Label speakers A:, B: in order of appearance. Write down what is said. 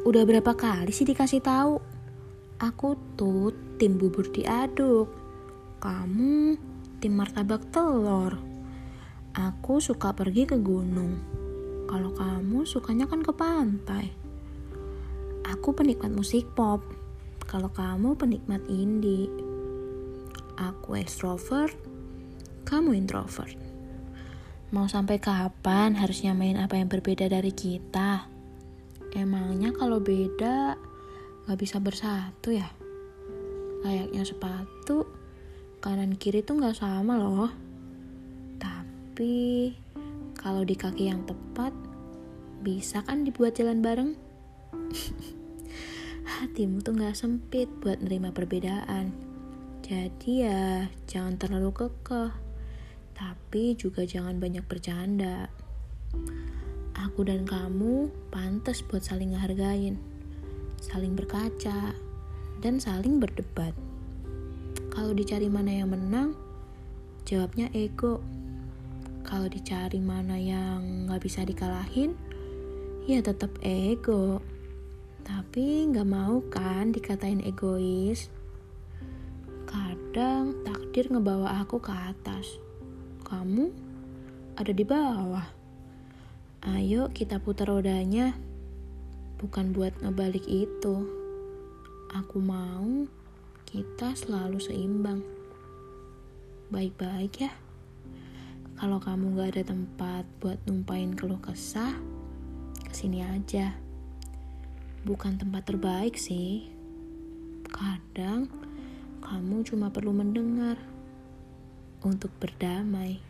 A: Udah berapa kali sih dikasih tahu? Aku tuh tim bubur diaduk. Kamu tim martabak telur. Aku suka pergi ke gunung. Kalau kamu sukanya kan ke pantai. Aku penikmat musik pop. Kalau kamu penikmat indie. Aku extrovert, kamu introvert. Mau sampai kapan harus nyamain apa yang berbeda dari kita? Emangnya kalau beda gak bisa bersatu ya? Layaknya sepatu, kanan kiri tuh gak sama loh. Tapi kalau di kaki yang tepat, bisa kan dibuat jalan bareng? Hatimu tuh gak sempit buat nerima perbedaan. Jadi ya jangan terlalu kekeh, tapi juga jangan banyak bercanda. Aku dan kamu pantas buat saling ngehargain, saling berkaca, dan saling berdebat. Kalau dicari mana yang menang, jawabnya ego. Kalau dicari mana yang gak bisa dikalahin, ya tetap ego. Tapi gak mau kan dikatain egois. Kadang takdir ngebawa aku ke atas. Kamu ada di bawah. Ayo kita putar rodanya. Bukan buat ngebalik itu. Aku mau kita selalu seimbang. Baik-baik ya. Kalau kamu gak ada tempat buat numpain keluh kesah, ke sini aja. Bukan tempat terbaik sih. Kadang kamu cuma perlu mendengar untuk berdamai.